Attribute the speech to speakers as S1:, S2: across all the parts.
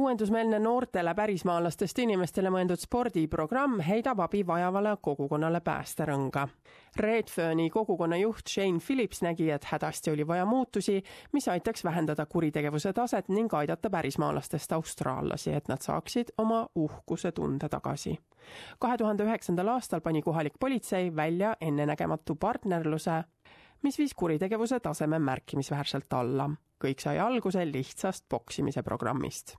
S1: uuendusmeelne noortele pärismaalastest inimestele mõeldud spordiprogramm heidab abi vajavale kogukonnale päästerõnga. Redferni kogukonna juht Shane Phillips nägi, et hädasti oli vaja muutusi, mis aitaks vähendada kuritegevuse taset ning aidata pärismaalastest austraallasi, et nad saaksid oma uhkuse tunde tagasi. kahe tuhande üheksandal aastal pani kohalik politsei välja ennenägematu partnerluse, mis viis kuritegevuse taseme märkimisväärselt alla kõik sai alguse lihtsast poksimise programmist.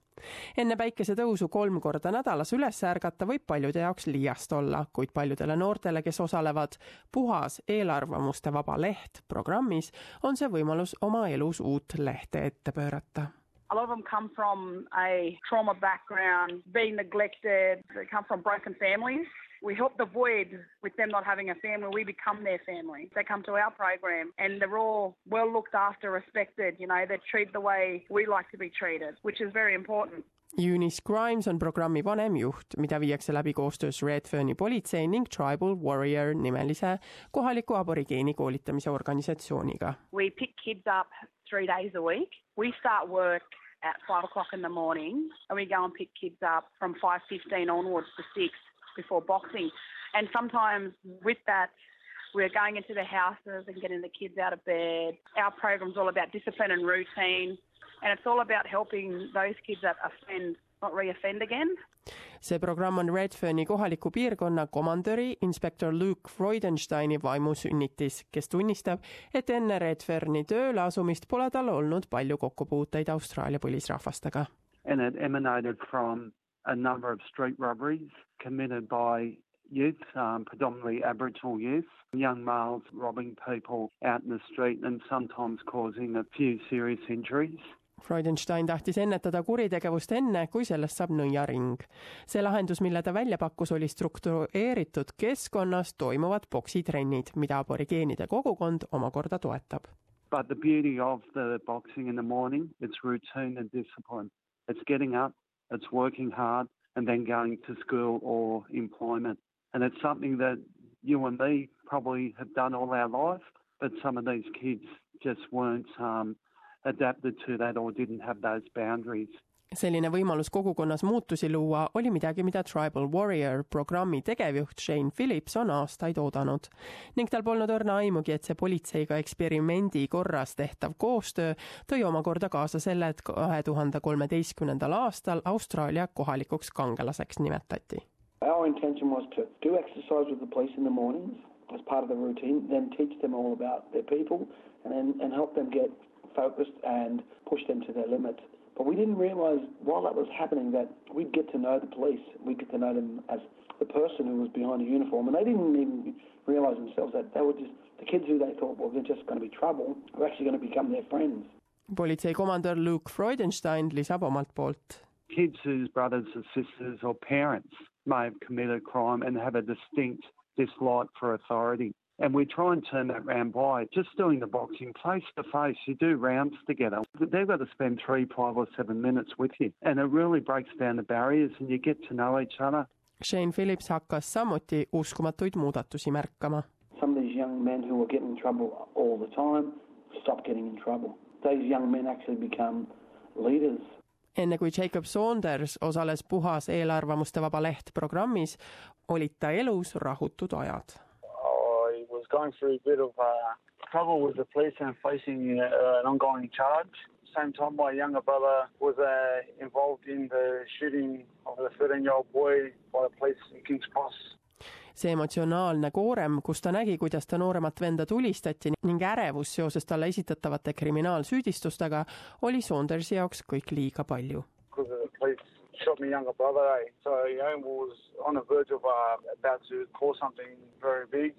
S1: enne päikesetõusu kolm korda nädalas üles ärgata võib paljude jaoks liiast olla, kuid paljudele noortele, kes osalevad puhas eelarvamuste vaba leht programmis, on see võimalus oma elus uut lehte ette pöörata
S2: A lot of them come from a trauma background, being neglected, they come from broken families. We help the void with them not having a family. We become their family. They come to our program and they're all well looked after, respected. You know, they're treated the way we like to be treated, which is very important.
S1: Eunice Grimes on programmi vanem juht, mida viiakse läbi koostöös Redferni politsei ning Tribal Warrior nimelise kohaliku aborigeeni koolitamise organisatsiooniga.
S2: We pick kids up three days a week. We start work at five o'clock in the morning and we go and pick kids up from 5.15 onwards to six before boxing. And sometimes with that, we're going into the houses and getting the kids out of bed. Our program's all about discipline and routine, and it's all about helping those kids that offend not re-offend again.
S1: see programm on Redferni kohaliku piirkonna komandöri inspektor Luke Freudensteini vaimusünnitis, kes tunnistab, et enne Redferni tööle asumist pole tal olnud palju kokkupuuteid Austraalia põlisrahvastega.
S3: And it emanated from a number of street robberies committed by youth, um, predominantly Aboriginal youth, young males robbing people out in the street and sometimes causing a few serious injuries.
S1: Freudenstein tahtis ennetada kuritegevust enne, kui sellest saab nõiaring. see lahendus, mille ta välja pakkus, oli struktureeritud keskkonnas toimuvad poksitrennid, mida aborigeenide kogukond omakorda toetab.
S3: But the beauty of the boxing in the morning, it's routine and discipline. It's getting up, it's working hard, and then going to school or employment. And it's something that you and me probably have done all our life, but some of these kids just weren't um, adapted to that or didn't have those boundaries.
S1: Selline võimalus kogukonnas muutusi luua oli midagi, mida Tribal Warrior programmi tegevjuht Shane Phillips on aastaid oodanud ning tal polnud õrna aimugi, et see politseiga eksperimendi korras tehtav koostöö tõi omakorda kaasa selle, et kahe tuhande kolmeteistkümnendal aastal Austraalia kohalikuks kangelaseks nimetati.
S4: Our intention was to do exercise with the police in the mornings as part of the routine, then teach them all about their people and then and help them get focused and push them to their limits. But we didn't realise while that was happening that we'd get to know the police. We'd get to know them as the person who was behind a uniform. And they didn't even realise themselves that they were just the kids who they thought, well, they're just going to be trouble, were actually going to become their friends.
S1: politsei komandör Luke Freudenstein lisab omalt poolt.
S3: Kids whose brothers or sisters or parents may have committed a crime and have a distinct dislike for authority. And we try and turn that round by just doing the boxing face to face. You do rounds together. They've got to spend three, five, or seven minutes with you. And it really breaks down the barriers and you get to know each other.
S1: Shane Phillips hakkas samuti uskumatuid muudatusi märkama.
S4: Some of these young men who were getting in trouble all the time stopped getting in trouble. Those young men actually become leaders.
S1: enne kui Jacob Saunders osales Puhas eelarvamuste vaba leht programmis, olid ta elus rahutud ajad
S5: going through a bit of uh, trouble with the police and facing uh, an ongoing charge. Same time, my younger brother was uh, involved in the shooting of the 13-year-old boy by the police in Kings Cross.
S1: see emotsionaalne koorem, kus ta nägi, kuidas ta nooremat venda tulistati ning ärevus seoses talle esitatavate kriminaalsüüdistustega oli Saundersi jaoks kõik liiga palju.
S5: shot my younger brother, eh? so you know, was on the verge of uh, about to cause something very big.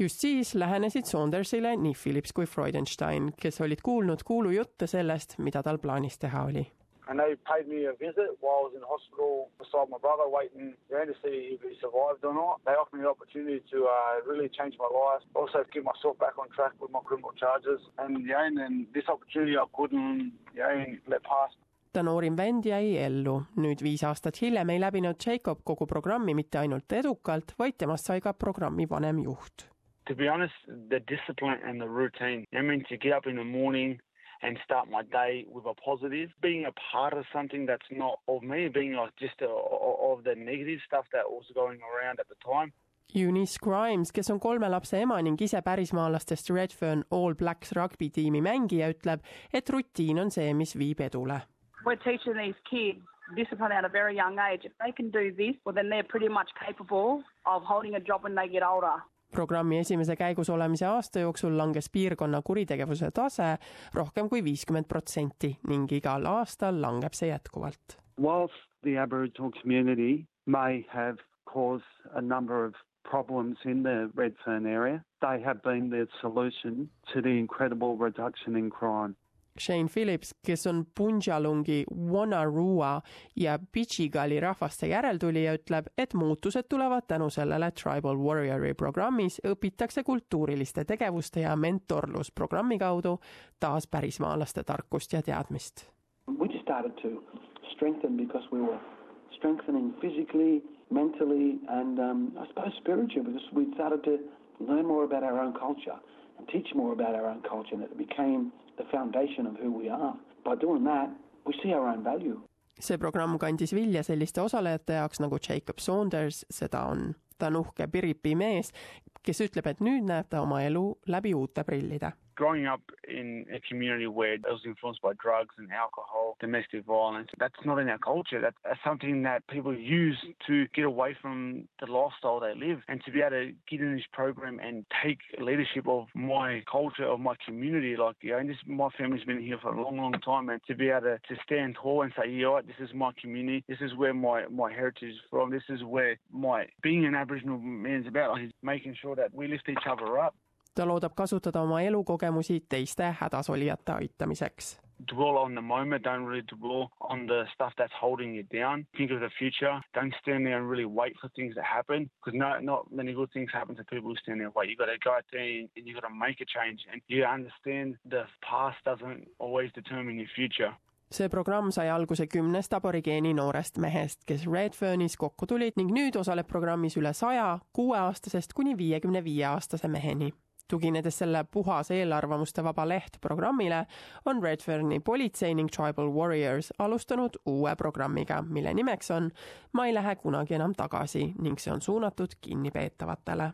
S1: Just siis lähenesid Saundersile nii Phillips kui Freudenstein, kes olid kuulnud kuulujutte sellest, mida tal plaanis teha oli.
S5: And they paid me a visit while I was in hospital beside my brother, waiting around to see if he survived or not. They offered me the opportunity to uh, really change my life, also get myself back on track with my criminal charges. And yeah, and then this opportunity I couldn't yeah, let pass
S1: ta noorim vend jäi ellu. nüüd viis aastat hiljem ei läbinud Jacob kogu programmi mitte ainult edukalt, vaid temast sai ka programmi vanem juht
S5: to be honest, the discipline and the routine. I mean, to get up in the morning, and start my day with a positive. Being a part of something that's not of me, being like just a, of the negative stuff that was going around at the time.
S1: Eunice Grimes, kes on kolme lapse ema ning ise pärismaalastest Redfern All Blacks rugby-tiimi mängija, ütleb, et rutiin on see, mis viib edule.
S2: We're teaching these kids discipline at a very young age. If they can do this, well then they're pretty much capable of holding a job when they get older.
S1: Programmi esimese käigus olemise aasta jooksul langes piirkonna kuritegevuse tase rohkem kui viiskümmend protsenti ning igal aastal langeb see jätkuvalt.
S3: Whilst the Aboriginal community may have caused a number of problems in the Redfern area, they have been the solution to the incredible reduction in crime.
S1: Shane Phillips, kes on Punjalungi, Wonnarua ja Pichigali rahvaste järeltulija, ütleb, et muutused tulevad tänu sellele Tribal Warriori programmis õpitakse kultuuriliste tegevuste ja mentorlusprogrammi kaudu taas pärismaalaste tarkust ja teadmist.
S4: We just started to strengthen because we were strengthening physically, mentally and um, I suppose spiritually because we started to learn more about our own culture and teach more about our own culture and it became the foundation of who we are. By doing that, we see our own value.
S1: see programm kandis vilja selliste osalejate jaoks nagu Jacob Saunders, seda on, ta on uhke Piripi mees, kes ütleb, et nüüd näeb ta oma elu läbi uute prillide
S5: growing up in a community where it was influenced by drugs and alcohol, domestic violence, that's not in our culture. That's, something that people use to get away from the lifestyle they live. And to be able to get in this program and take leadership of my culture, of my community, like, you know, and this, my family's been here for a long, long time. And to be able to, to stand tall and say, yeah, this is my community. This is where my, my heritage is from. This is where my being an Aboriginal man's about. Like, making sure that we lift each other up.
S1: Ta loodab kasutada oma elukogemusi teiste hädasolijate aitamiseks.
S5: Dwell on the moment, don't really dwell on the stuff that's holding you down. Think of the future. Don't stand there and really wait for things to happen because no, not many good things happen to people who stand there and wait. You got to go out there and you got to make a change and you understand the past doesn't always determine your future
S1: see programm sai alguse kümnest aborigeeni noorest mehest, kes Redfernis kokku tulid ning nüüd osaleb programmis üle saja kuueaastasest kuni viiekümne viie aastase meheni tuginedes selle puhas eelarvamuste vaba leht programmile, on Redferni politsei ning Tribal Warriors alustanud uue programmiga, mille nimeks on Ma ei lähe kunagi enam tagasi ning see on suunatud kinnipeetavatele